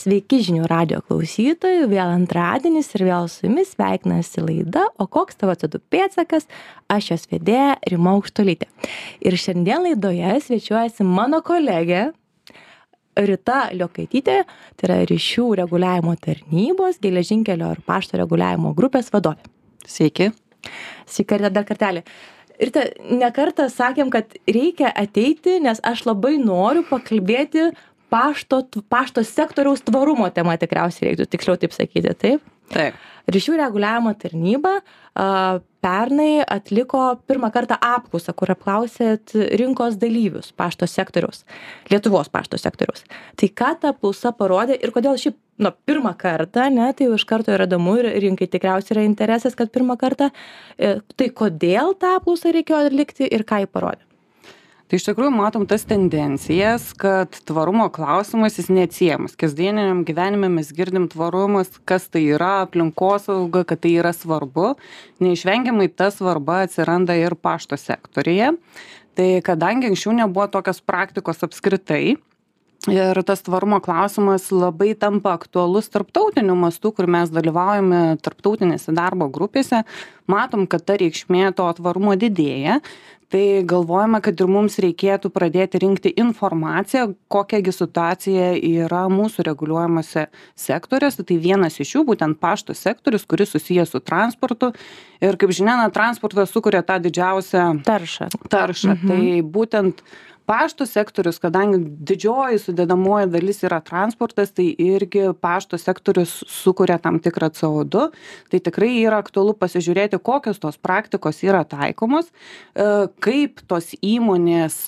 Sveiki žinių radio klausytojų, vėl antradienis ir vėl su jumis sveikinasi laida, o koks tavo CO2 pėtsakas, aš jos vedėja Rima Aukštolytė. Ir šiandien laidoje svečiuojasi mano kolegė Rita Liokaitytė, tai yra ryšių reguliavimo tarnybos, geležinkelio ir pašto reguliavimo grupės vadovė. Sveiki. Sveiki, dar kartelį. Ir te, nekartą sakėm, kad reikia ateiti, nes aš labai noriu pakalbėti pašto pašto sektoriaus tvarumo tema tikriausiai reiktų tiksliau taip sakyti taip? Taip. Ryšių reguliavimo tarnyba a, pernai atliko pirmą kartą apklausą kur apklausėt rinkos dalyvius pašto sektoriaus lietuvos pašto sektoriaus. Tai ką ta apklausa parodė ir kodėl šiaip na pirmą kartą ane tai jau iš karto yra įdomu ir rinkai tikriausiai yra interesas kad pirmą kartą e, tai kodėl tą apklausą reikėjo atlikti ir ką ji parodė tai iš tikrųjų matom tas tendencijas kad tvarumo klausimas jis neatsiejamas. Kasdieniniam gyvenime mes girdim tvarumas kas tai yra aplinkosauga kad tai yra svarbu. Neišvengiamai ta svarba atsiranda ir pašto sektoriuje. Tai kadangi anksčiau nebuvo tokios praktikos apskritai ir tas tvarumo klausimas labai tampa aktualus tarptautiniu mastu kur mes dalyvaujame tarptautinėse darbo grupėse. Matom kad ta reikšmė to tvarumo didėja. Tai galvojame kad ir mums reikėtų pradėti rinkti informaciją kokia gi situacija yra mūsų reguliuojamuose sektoriuose. Tai vienas iš jų būtent pašto sektorius kuris susijęs su transportu. Ir kaip žinia na transportas sukuria tą didžiausią taršą. taršą. Mhm. tai būtent pašto sektorius kadangi didžioji sudedamoji dalis yra transportas tai irgi pašto sektorius sukuria tam tikrą co du. Tai tikrai yra aktualu pasižiūrėti kokios tos praktikos yra taikomos e, kaip tos įmonės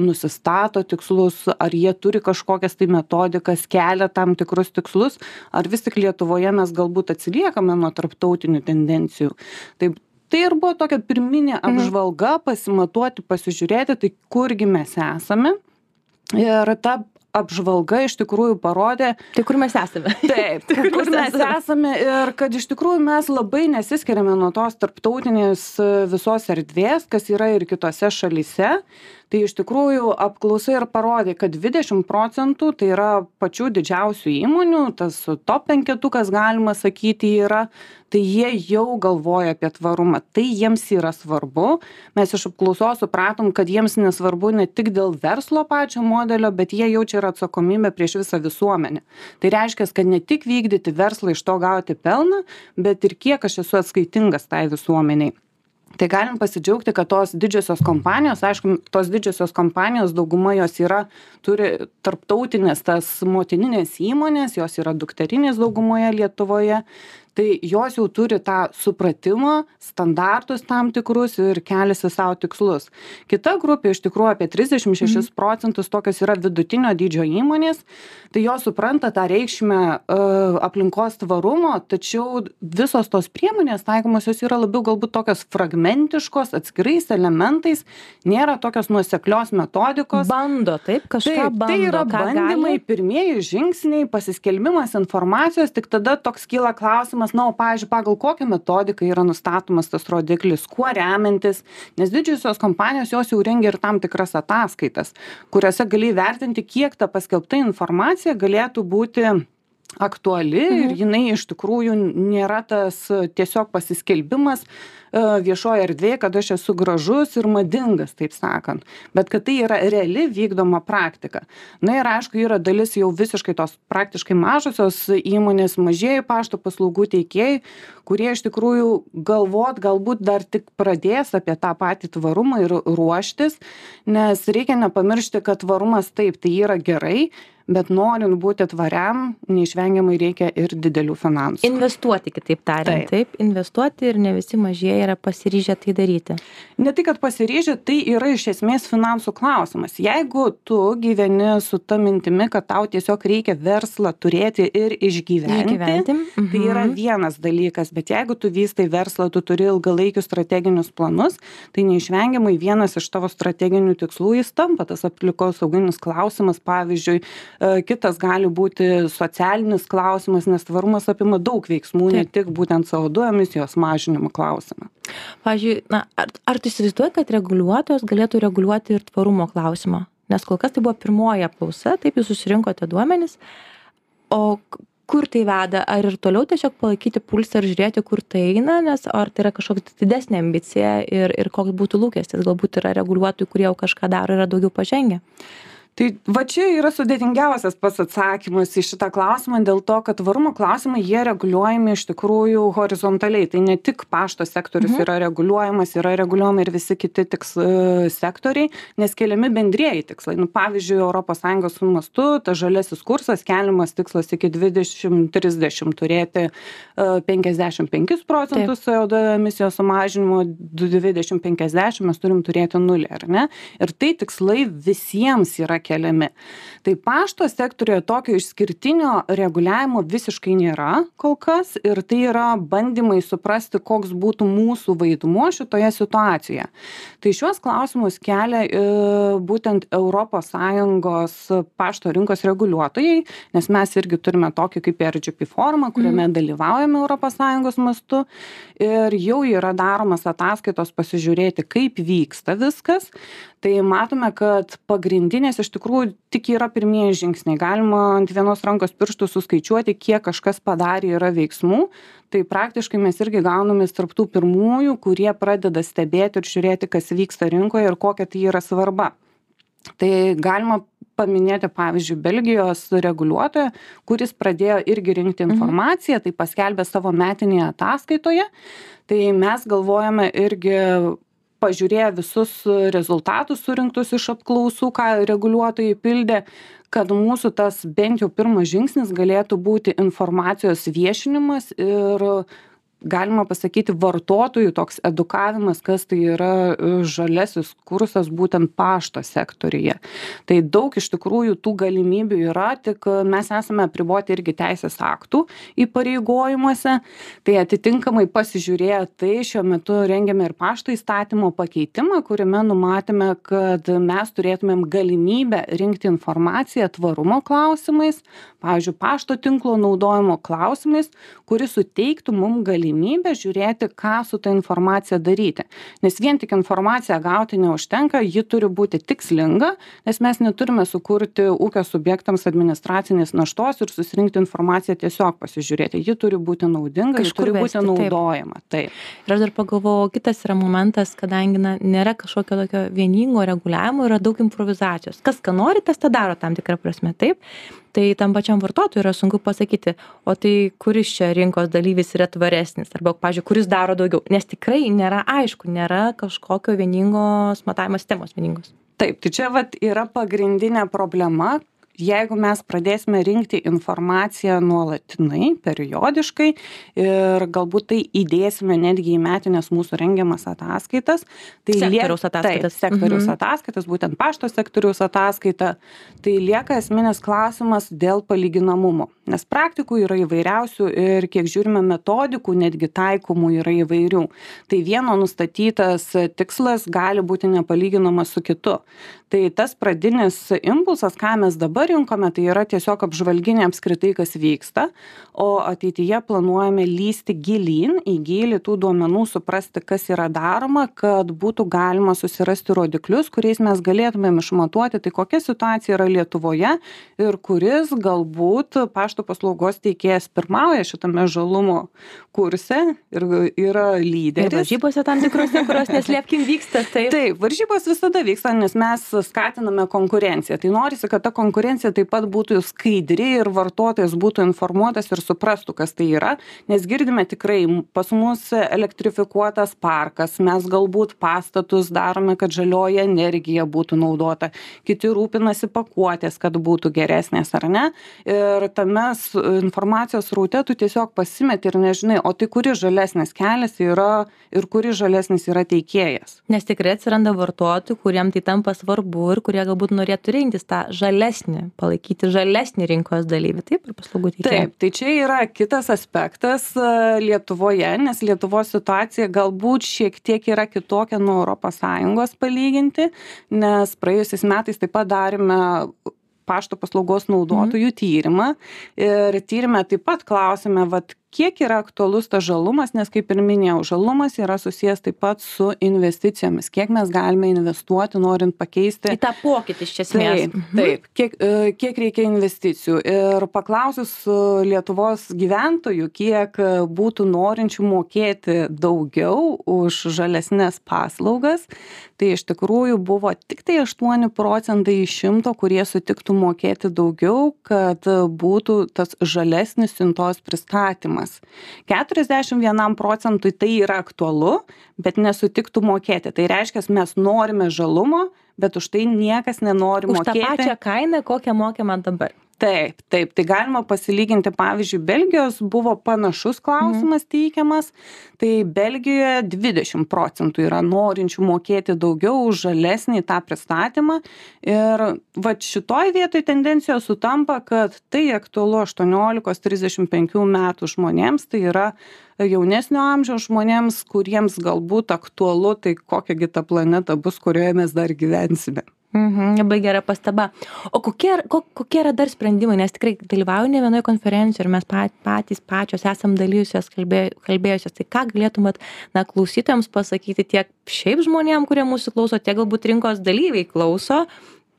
nusistato tikslus ar jie turi kažkokias tai metodikas kelia tam tikrus tikslus ar vis tik lietuvoje mes galbūt atsiliekame nuo tarptautinių tendencijų. Tai tai ir buvo tokia pirminė mhm. apžvalga pasimatuoti pasižiūrėti tai kurgi mes esame. Ir ta apžvalga iš tikrųjų parodė tai kur mes esame? Taip kur, kur mes esame ir kad iš tikrųjų mes labai nesiskiriame nuo tos tarptautinės visos erdvės kas yra ir kitose šalyse tai iš tikrųjų apklausa ir parodė kad dvidešim procentų tai yra pačių didžiausių įmonių tas top penketukas galima sakyti yra tai jie jau galvoja apie tvarumą. Tai jiems yra svarbu. Mes iš apklausos supratom kad jiems nesvarbu ne tik dėl verslo pačio modelio bet jie jaučia ir atsakomybę prieš visą visuomenę. Tai reiškias kad ne tik vykdyti verslą iš to gauti pelną bet ir kiek aš esu atskaitingas tai visuomenei tai galim pasidžiaugti kad tos didžiosios kompanijos aišku tos didžiosios kompanijos dauguma jos yra turi tarptautines tas motinines įmones jos yra dukterinės daugumoje lietuvoje tai jos jau turi tą supratimą standartus tam tikrus ir keliasi sau tikslus. Kita grupė iš tikrųjų apie trisdešim šešis mhm. procentus tokios yra vidutinio dydžio įmonės. Tai jos supranta tą reikšmę e, aplinkos tvarumo tačiau visos tos priemonės taikomos jos yra labiau galbūt tokios fragmentiškos atskirais elementais nėra tokios nuoseklios metodikos. Bando taip kažką taip bando tai yra bandymai pirmieji žingsniai pasiskelbimas informacijos tik tada toks kyla klausimas klausimas na o pavyzdžiui pagal kokią metodiką yra nustatomas tas rodiklis kuo remiantis nes didžiosios kompanijos jos jau rengia ir tam tikras ataskaitas kuriose gali įvertinti kiek ta paskelbta informacija galėtų būti aktuali ir mhm. jinai iš tikrųjų nėra tas tiesiog pasiskelbimas E, viešoj erdvėj kad aš esu gražus ir madingas taip sakant bet kad tai yra reali vykdoma praktika na ir aišku yra dalis jau visiškai tos praktiškai mažosios įmonės mažieji pašto paslaugų teikėjai kurie iš tikrųjų galvot galbūt dar tik pradės apie tą patį tvarumą ir ruoštis nes reikia nepamiršti kad tvarumas taip tai yra gerai bet norint būti tvariam neišvengiamai reikia ir didelių finansų. Investuoti kitaip tariant. Taip. Investuoti ir ne visi mažieji yra pasiryžę tai daryti. Ne tai kad pasiryžę tai yra iš esmės finansų klausimas. Jeigu tu gyveni su ta mintimi kad tau tiesiog reikia verslą turėti ir išgyventi mhm. tai yra vienas dalykas. Bet jeigu tu vystai verslą tu turi ilgalaikius strateginius planus tai neišvengiamai vienas iš tavo strateginių tikslų jis tampa tas aplinkosauginis klausimas. Pavyzdžiui kitas gali būti socialinis klausimas nes tvarumas apima daug veiksmų ne tik būtent co du emisijos mažinimo klausimą. Pavyzdžiui na ar ar tu įsivaizduoji kad reguliuotojas galėtų reguliuoti ir tvarumo klausimą? Nes kol kas tai buvo pirmoji apklausa taip jūs susirinkote duomenis. O kur tai veda? Ar ir toliau tiesiog palaikyti pulsą ir žiūrėti kur tai eina nes ar tai yra kažkokia didesnė ambicija ir ir koks būtų lūkestis? Galbūt yra reguliuotojų kurie jau kažką daro yra daugiau pažengę tai va čia yra sudėtingiausias pats atsakymas į šitą klausimą dėl to kad tvarumo klausimai jie reguliuojami iš tikrųjų horizontaliai. Tai ne tik pašto sektorius Mhm. yra reguliuojamas yra reguliuojami ir visi kiti tiks e, sektoriai nes keliami bendrieji tikslai. Nu pavyzdžiui europos sąjungos mastu tas žaliasis kursas keliamas tikslas iki dvidešim trisdešim turėti e, penkiasdešim penkis procentus co du emisijos sumažinimo dvidešim penkiasdešim mes turim turėti nulį ar ne? Ir tai tikslai visiems yra keliami. Tai pašto sektoriuje tokio išskirtinio reguliavimo visiškai nėra kol kas ir tai yra bandymai suprasti koks būtų mūsų vaidmuo šitoje situacijoje. Tai šiuos klausimus kelia e, būtent sąjungos pašto rinkos reguliuotojai nes mes irgi turime tokį kaip rgp forumą kuriame dalyvaujame europos sąjungos mastu ir jau yra daromos ataskaitos pasižiūrėti kaip vyksta viskas. Tai matome kad pagrindinės iš tikrųjų tik yra pirmieji žingsniai. Galima ant vienos rankos pirštų suskaičiuoti kiek kažkas padarė yra veiksmų. Tai praktiškai mes irgi gaunamės tarp tų pirmųjų kurie pradeda stebėti ir žiūrėti kas vyksta rinkoje ir kokia tai yra svarba. Tai galima paminėti pavyzdžiui belgijos reguliuotoją kuris pradėjo irgi rinkti informaciją tai paskelbė savo metinėje ataskaitoje. Tai mes galvojame irgi pažiūrėję visus rezultatus surinktus iš apklausų ką reguliuotojai pildė kad mūsų tas bent jau pirmas žingsnis galėtų būti informacijos viešinimas ir galima pasakyti vartotojų toks edukavimas kas tai yra e, žaliasis kursas būtent pašto sektoriuje. Tai daug iš tikrųjų tų galimybių yra tik e, mes esame apriboti irgi teisės aktų įpareigojimuose. Tai atitinkamai pasižiūrėję tai šiuo metu rengiame ir pašto įstatymo pakeitimą kuriame numatėme kad mes turėtumėm galimybę rinkti informaciją tvarumo klausimais pavyzdžiui pašto tinklo naudojimo klausimais kuri suteiktų mum galimybę žiūrėti ką su ta informacija daryti. Nes vien tik informaciją gauti neužtenka ji turi būti tikslinga nes mes neturime sukurti ūkio subjektams administracinės naštos ir susirinkti informaciją tiesiog pasižiūrėti. Ji turi būti naudinga ji turi būti naudojama. Taip. Ir aš dar pagalvojau kitas yra momentas kadangi na nėra kažkokio tokio vieningo reguliavimo yra daug improvizacijos. Kas ką nori tas tą daro tam tikra prasme taip tai tam pačiam vartotojui yra sunku pasakyti o tai kuris čia rinkos dalyvis yra tvaresnis? Arba pavyzdžiui kuris daro daugiau? Nes tikrai nėra aišku nėra kažkokio vieningos matavimo sistemos vieningos. Taip tai čia vat yra pagrindinė problema jeigu mes pradėsime rinkti informaciją nuolatinai periodiškai ir galbūt tai įdėsime netgi į metines mūsų rengiamas ataskaitas tai Sektoriaus ataskaitas. taip sektoriaus Mhm. ataskaitas būtent pašto sektoriaus ataskaita tai lieka esminis klausimas dėl palyginamumo nes praktikų yra įvairiausių ir kiek žiūrime metodikų netgi taikomų yra įvairių tai vieno nustatytas tikslas gali būti nepalyginamas su kitu tai tas pradinis impulsas ką mes dabar rinkome tai yra tiesiog apžvalginė apskritai kas vyksta o ateityje planuojame lįsti gilyn į gylį tų duomenų suprasti kas yra daroma kad būtų galima susirasti rodiklius kuriais mes galėtumėm išmatuoti tai kokia situacija yra lietuvoje ir kuris galbūt pašto paslaugos teikėjas pirmauja šitame žalumo kurse ir yra ir lyderis varžybose tam tikrose kurios neslėpkim vyksta taip. Taip varžybos visada vyksta nes mes skatiname konkurenciją. Tai norisi kad ta konkurencija taip pat būtų skaidri ir vartotojas būtų informuotas ir suprastų kas tai yra nes girdime tikrai pas mus elektrifikuotas parkas mes galbūt pastatus darome kad žalioji energija būtų naudota kiti rūpinasi pakuotės kad būtų geresnės ar ne? Ir tame s- informacijos sraute tu tiesiog pasimeti ir nežinai o tai kuris žalesnis kelias yra ir kuris žalesnis yra teikėjas? Nes tikrai atsiranda vartotojų kuriem tai tampa svarbu ir kurie galbūt norėtų rinktis tą žalesnį palaikyti žalesnį rinkos dalyvį. Taip ir paslaugų teikėją taip tai čia yra kitas aspektas a, lietuvoje nes lietuvos situacija galbūt šiek tiek yra kitokia nuo europos sąjungos palyginti nes praėjusiais metais taip pat darėme pašto paslaugos naudotojų tyrimą ir tyrime taip pat klausėme vat kiek yra aktualus tas žalumas nes kaip ir minėjau žalumas yra susijęs taip pat su investicijomis. Kiek mes galime investuoti norint pakeisti į tą pokytį iš esmės. taip taip. Kiek e, kiek reikia investicijų? Ir paklausus e, lietuvos gyventojų kiek būtų norinčių mokėti daugiau už žalesnes paslaugas tai iš tikrųjų buvo tiktai aštuoni procentai iš šimto kurie sutiktų mokėti daugiau kad būtų tas žalesnis siuntos pristatymas mokėjimas keturiasdešim vienam procentui tai yra aktualu bet nesutiktų mokėti. Tai reiškias mes norime žalumo bet už tai niekas nenori už tą mokėti. pačią kainą kokią mokame dabar taip taip. Tai galima pasilyginti pavyzdžiui belgijos buvo panašus klausimas teikiamas. Tai belgijoje dvidešim procentų yra norinčių mokėti daugiau už žalesnį tą pristatymą. Ir vat šitoj vietoj tendencijos sutampa kad tai aktualu aštuoniolikos trisdešim penkių metų žmonėms. Tai yra jaunesnio amžiaus žmonėms kuriems galbūt aktualu tai kokia gi ta planeta bus kurioje mes dar gyvensime Mhm, labai gera pastaba. O kokie, ko, kokie yra dar sprendimai, nes tikrai dalyvauju ne vienoje konferencijoje ir mes pat, patys pačios esam dalyjusios, kalbė, kalbėjusios. Tai ką galėtumėt, na, klausytojams pasakyti tiek šiaip žmonėm, kurie mūsų klauso, tiek galbūt rinkos dalyviai klauso.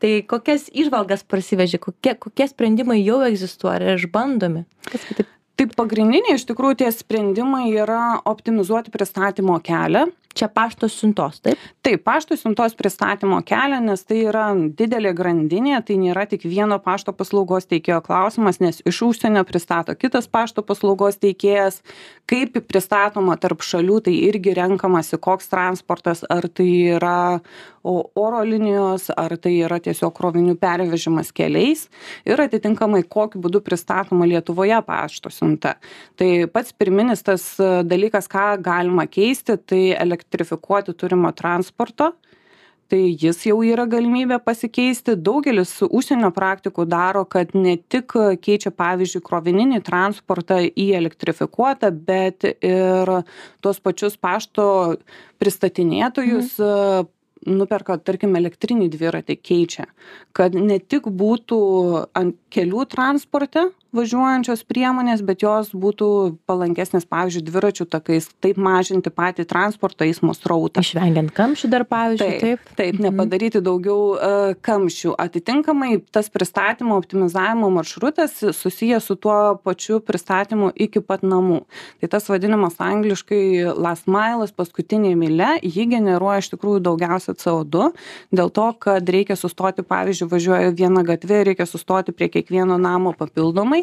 Tai kokias išvalgas prasiveži, kokie, kokie sprendimai jau egzistuoja, ar išbandomi? Kas kitaip? Tai pagrindiniai iš tikrųjų tie sprendimai yra optimizuoti pristatymo kelią, čia pašto siuntos taip? Taip pašto siuntos pristatymo kelią nes tai yra didelė grandinė tai nėra tik vieno pašto paslaugos teikėjo klausimas nes iš užsienio pristato kitas pašto paslaugos teikėjas. Kaip pristatoma tarp šalių tai irgi renkamasi koks transportas ar tai yra o oro linijos ar tai yra tiesiog krovinių pervežimas keliais ir atitinkamai kokiu būdu pristatoma lietuvoje pašto siunta. Tai pats pirminis tas dalykas ką galima keisti tai elek elektrifikuoti turimo transporto tai jis jau yra galimybė pasikeisti daugelis užsienio praktikų daro kad ne tik keičia pavyzdžiui krovininį transportą į elektrifikuotą bet ir tuos pačius pašto pristatinėtojus mhm. nuperka tarkim elektrinį dviratį keičia kad ne tik būtų ant kelių transporte važiuojančios priemonės bet jos būtų palankesnės pavyzdžiui dviračių takais taip mažinti patį transporto eismo srautą. Išvengiant kamščių dar pavyzdžiui taip taip? Mhm. nepadaryti daugiau e, kamščių. Atitinkamai tas pristatymo optimizavimo maršrutas susijęs su tuo pačiu pristatymu iki pat namų. Tai tas vadinamas angliškai last mailas paskutinė mylia ji generuoja iš tikrųjų daugiausia co du. Dėl to kad reikia sustoti pavyzdžiui važiuoju viena gatve reikia sustoti prie kiekvieno namo papildomai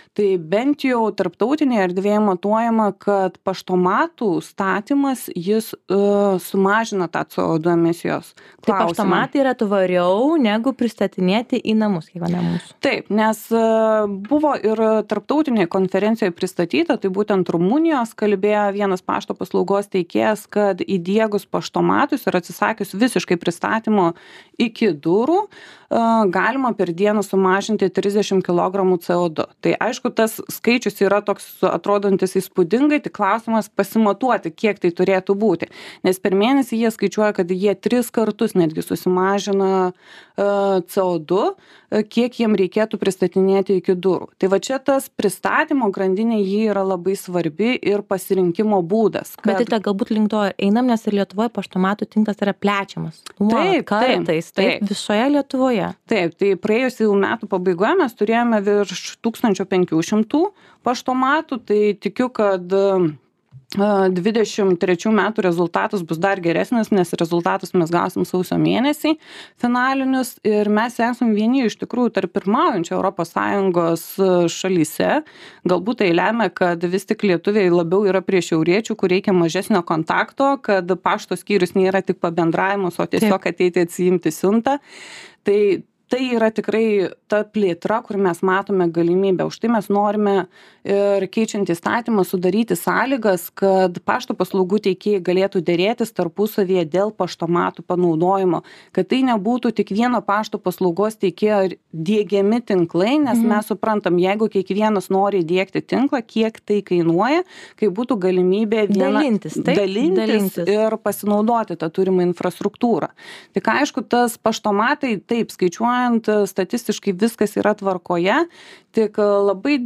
tai bent jau tarptautinėje erdvėje matuojama kad paštomatų statymas jis e, sumažina tą co du emisijos tai paštomatai yra tvariau negu pristatinėti į namus kiekvienam mūsų. Taip nes e, buvo ir tarptautinėj konferencijoj pristatyta tai būtent rumunijos kalbėjo vienas pašto paslaugos teikėjas kad įdiegus paštomatus ir atsisakius visiškai pristatymo iki durų e, galima per dieną sumažinti trisdešim kilogramų co du. Tai aišku tas skaičius yra toks atrodantis įspūdingai tik klausimas pasimatuoti kiek tai turėtų būti. Nes per mėnesį jie skaičiuoja kad jie tris kartus netgi susimažina e, co du e, kiek jiem reikėtų pristatinėti iki durų. Tai va čia tas pristatymo grandinė ji yra labai svarbi ir pasirinkimo būdas bet kad tai galbūt link to einam nes ir lietuvoj paštomatų tinklas yra plečiamas. Nuolat kartais taip taip. visoje lietuvoje. Taip tai praėjusių metų pabaigoje mes turėjome virš tūkstančio penkių šimtų paštomatų tai tikiu kad dvidešim trečių metų rezultatas bus dar geresnis nes rezultatus mes gausim sausio mėnesį finalinius ir mes esam vieni iš tikrųjų tarp pirmaujančių europos sąjungos šalyse. Galbūt tai lemia kad vis tik lietuviai labiau yra prie šiauriečių kur reikia mažesnio kontakto kad pašto skyrius nėra tik pabendravimas o tiesiog ateiti atsiimti siuntą. Tai tai yra tikrai ta plėtra kur mes matome galimybę. Už tai mes norime ir keičiant įstatymą sudaryti sąlygas kad pašto paslaugų teikėjai galėtų derėtis tarpusavyje dėl paštomatų panaudojimo. Kad tai nebūtų tik vieno pašto paslaugos teikėjo diegiami tinklai nes mes suprantam jeigu kiekvienas nori įdiegti tinklą kiek tai kainuoja kai būtų galimybė viena Dalintis, taip? dalintis ir pasinaudoti tą turimą infrastruktūrą. Tik aišku tas paštomatai taip skaičiuojant statistiškai viskas yra tvarkoje tik labai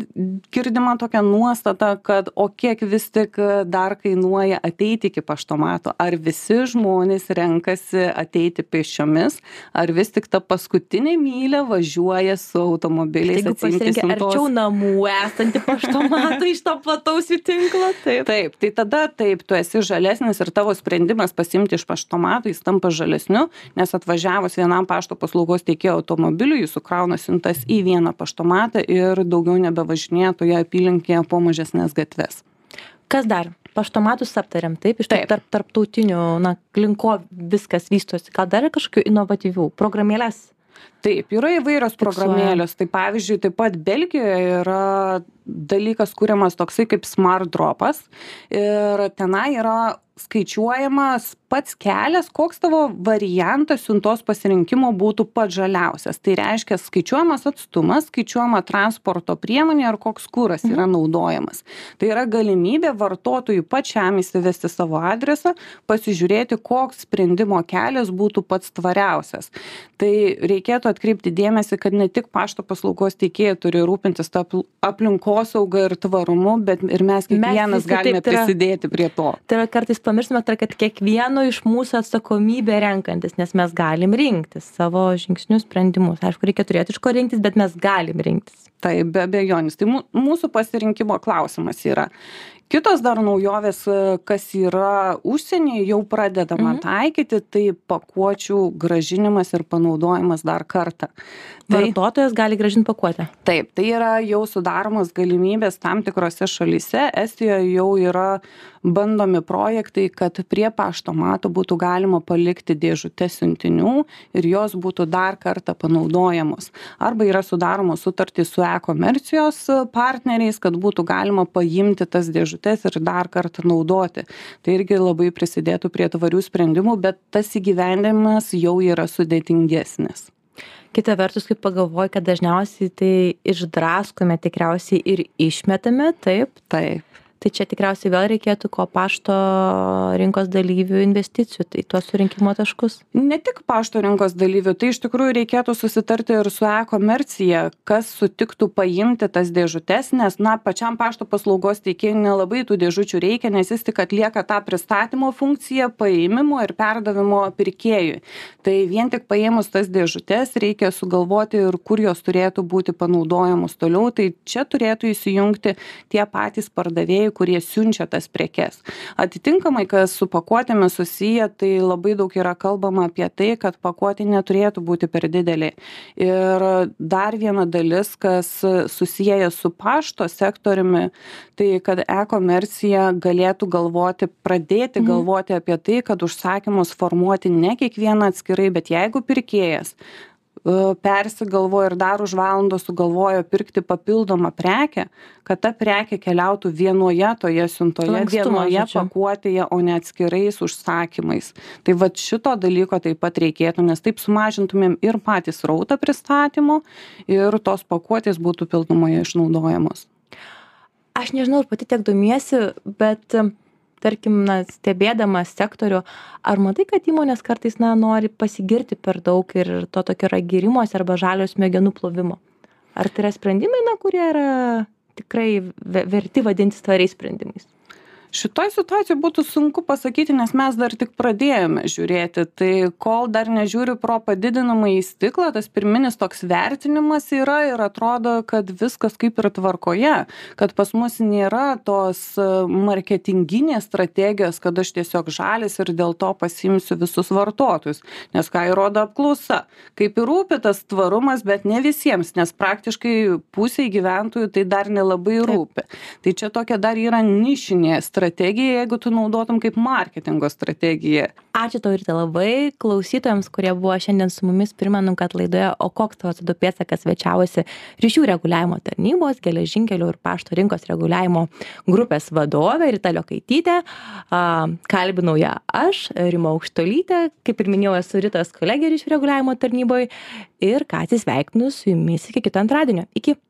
girdima tokia nuostata kad o kiek vis tik dar kainuoja ateiti iki paštomato? Ar visi žmonės renkasi ateiti pėsčiomis? Ar vis tik ta paskutinė mylia važiuoja su automobiliais atsiimti siuntos? arčiau namų esantį paštomatą iš to plataus jų tinklo, taip. Taip, tai tada taip, tu esi žalesnis ir tavo sprendimas pasimti iš paštomato, jis tampa žalesniu, nes atvažiavus vienam pašto paslaugos teikėjo automobiliu, jis sukrauna siuntas į vieną paštomatą ir daugiau nebevažinėja toje apylinkėje po mažesnės gatves. Kas dar? Paštomatus aptariam, taip, iš Taip. tarp, tarptautinių, na, linko viskas vystosi. Gal dar kažkokių inovatyvių programėlės? Taip, yra įvairios Fiksuoja. programėlės. Tai pavyzdžiui, taip pat Belgijoje yra dalykas kuriamas toksai kaip Smart Dropas. Ir tenai yra skaičiuojamas pats kelias, koks tavo variantas siuntos pasirinkimo būtų pats žaliausias. Tai reiškia skaičiuojamas atstumas, skaičiuojama transporto priemonė ar koks kūras yra naudojamas. Tai yra galimybė vartotojui pačiam įsivesti savo adresą, pasižiūrėti, koks sprendimo kelias būtų pats tvariausias. Tai reikėtų atkreipti dėmesį, kad ne tik pašto paslaugos teikėjai turi rūpintis tą apl- aplinkosauga ir tvarumu, bet ir mes kiekvienas galime tai prisidėti prie to. Tai yra kartais pamirštame, tai kad kiekvieno iš mūsų atsakomybė renkantis, nes mes galim rinktis savo žingsnius, sprendimus. Aišku, reikia turėti iš ko rinktis, bet mes galim rinktis. Tai be abejonės. Tai mū- mūsų pasirinkimo klausimas yra. Kitos dar naujovės, kas yra užsienyje, jau pradedama Mhm. taikyti, tai pakuočių gražinimas ir panaudojimas dar kartą. Tai, Vartotojas gali gražinti pakuotę. taip, tai yra jau sudaromos galimybės tam tikrose šalyse. Estijoje jau yra bandomi projektai, kad prie paštomato būtų galima palikti dėžutę siuntinių ir jos būtų dar kartą panaudojamos. Arba yra sudaromos sutartys su e-komercijos partneriais, kad būtų galima paimti tas dėžutės ir dar kartą naudoti. Tai irgi labai prisidėtų prie tvarių sprendimų, bet tas įgyvendimas jau yra sudėtingesnis. Kita vertus, kaip pagalvoju, kad dažniausiai tai išdraskome tikriausiai ir išmetame, taip. Taip. Tai čia tikriausiai vėl reikėtų ko pašto rinkos dalyvių investicijų, tai tuos surinkimo taškus. Ne tik pašto rinkos dalyvių, tai iš tikrųjų reikėtų susitarti ir su e-komercija, kas sutiktų paimti tas dėžutes, nes, na, pačiam pašto paslaugos teikėjui nelabai tų dėžučių reikia, nes jis tik atlieka tą pristatymo funkciją, paėmimo ir perdavimo pirkėjui. Tai vien tik paėmus tas dėžutes reikia sugalvoti ir kur jos turėtų būti panaudojamos toliau, tai čia turėtų įsijungti tie patys pardavėjai, kurie siunčia tas prekes. Atitinkamai, kas su pakuotėmis susiję, tai labai daug yra kalbama apie tai, kad pakuotė neturėtų būti per didelė. Ir dar viena dalis, kas susiję su pašto sektoriumi, tai kad e-komercija galėtų galvoti, pradėti Mhm. galvoti apie tai, kad užsakymus formuoti ne kiekvieną atskirai, bet jeigu pirkėjas e, persigalvojo ir dar už valandos sugalvojo pirkti papildomą prekę, kad ta prekė keliautų vienoje toje siuntoje, vienoje pakuotėje, o ne atskirais užsakymais. Tai va šito dalyko taip pat reikėtų, nes taip sumažintumėm ir patys rautą pristatymo, ir tos pakuotės būtų pilnumoje išnaudojamos. Aš nežinau, ar pati tiek domiesi, bet tarkim, na, stebėdamas sektorių, ar matai, kad įmonės kartais, na, nori pasigirti per daug ir to tokio yra gyrimos arba žalio smegenų plovimo? Ar tai yra sprendimai, na, kurie yra tikrai ve- verti vadinti tvariais sprendimais? Šitoj situacijoj būtų sunku pasakyti, nes mes dar tik pradėjome žiūrėti. Tai kol dar nežiūriu pro padidinamą į stiklą, tas pirminis toks vertinimas yra ir atrodo, kad viskas kaip ir tvarkoje, kad pas mus nėra tos e, marketinginės strategijos, kad aš tiesiog žalis ir dėl to pasimsiu visus vartotojus. Nes ką įrodo apklausa, kaip ir rūpi tas tvarumas, bet ne visiems, nes praktiškai pusiai gyventojų tai dar nelabai rūpi. Tai čia tokia dar yra nišinė strategija, jeigu tu naudotum kaip marketingo strategiją. Ačiū tau ir tai labai. Klausytojams, kurie buvo šiandien su mumis, primenu, kad laidoje O koks tavo atsidų pėtsakas svečiavosi ryšių reguliavimo tarnybos, geležinkelių ir pašto rinkos reguliavimo grupės vadovė Rita Liokaitytė. A, Kalbinau ją aš, Rima Aukštolytė, kaip ir minėjau, esu Ritos kolegė ryšių reguliavimo tarnyboje ir ką atsisveikinu su jumis iki kito antradienio. Iki.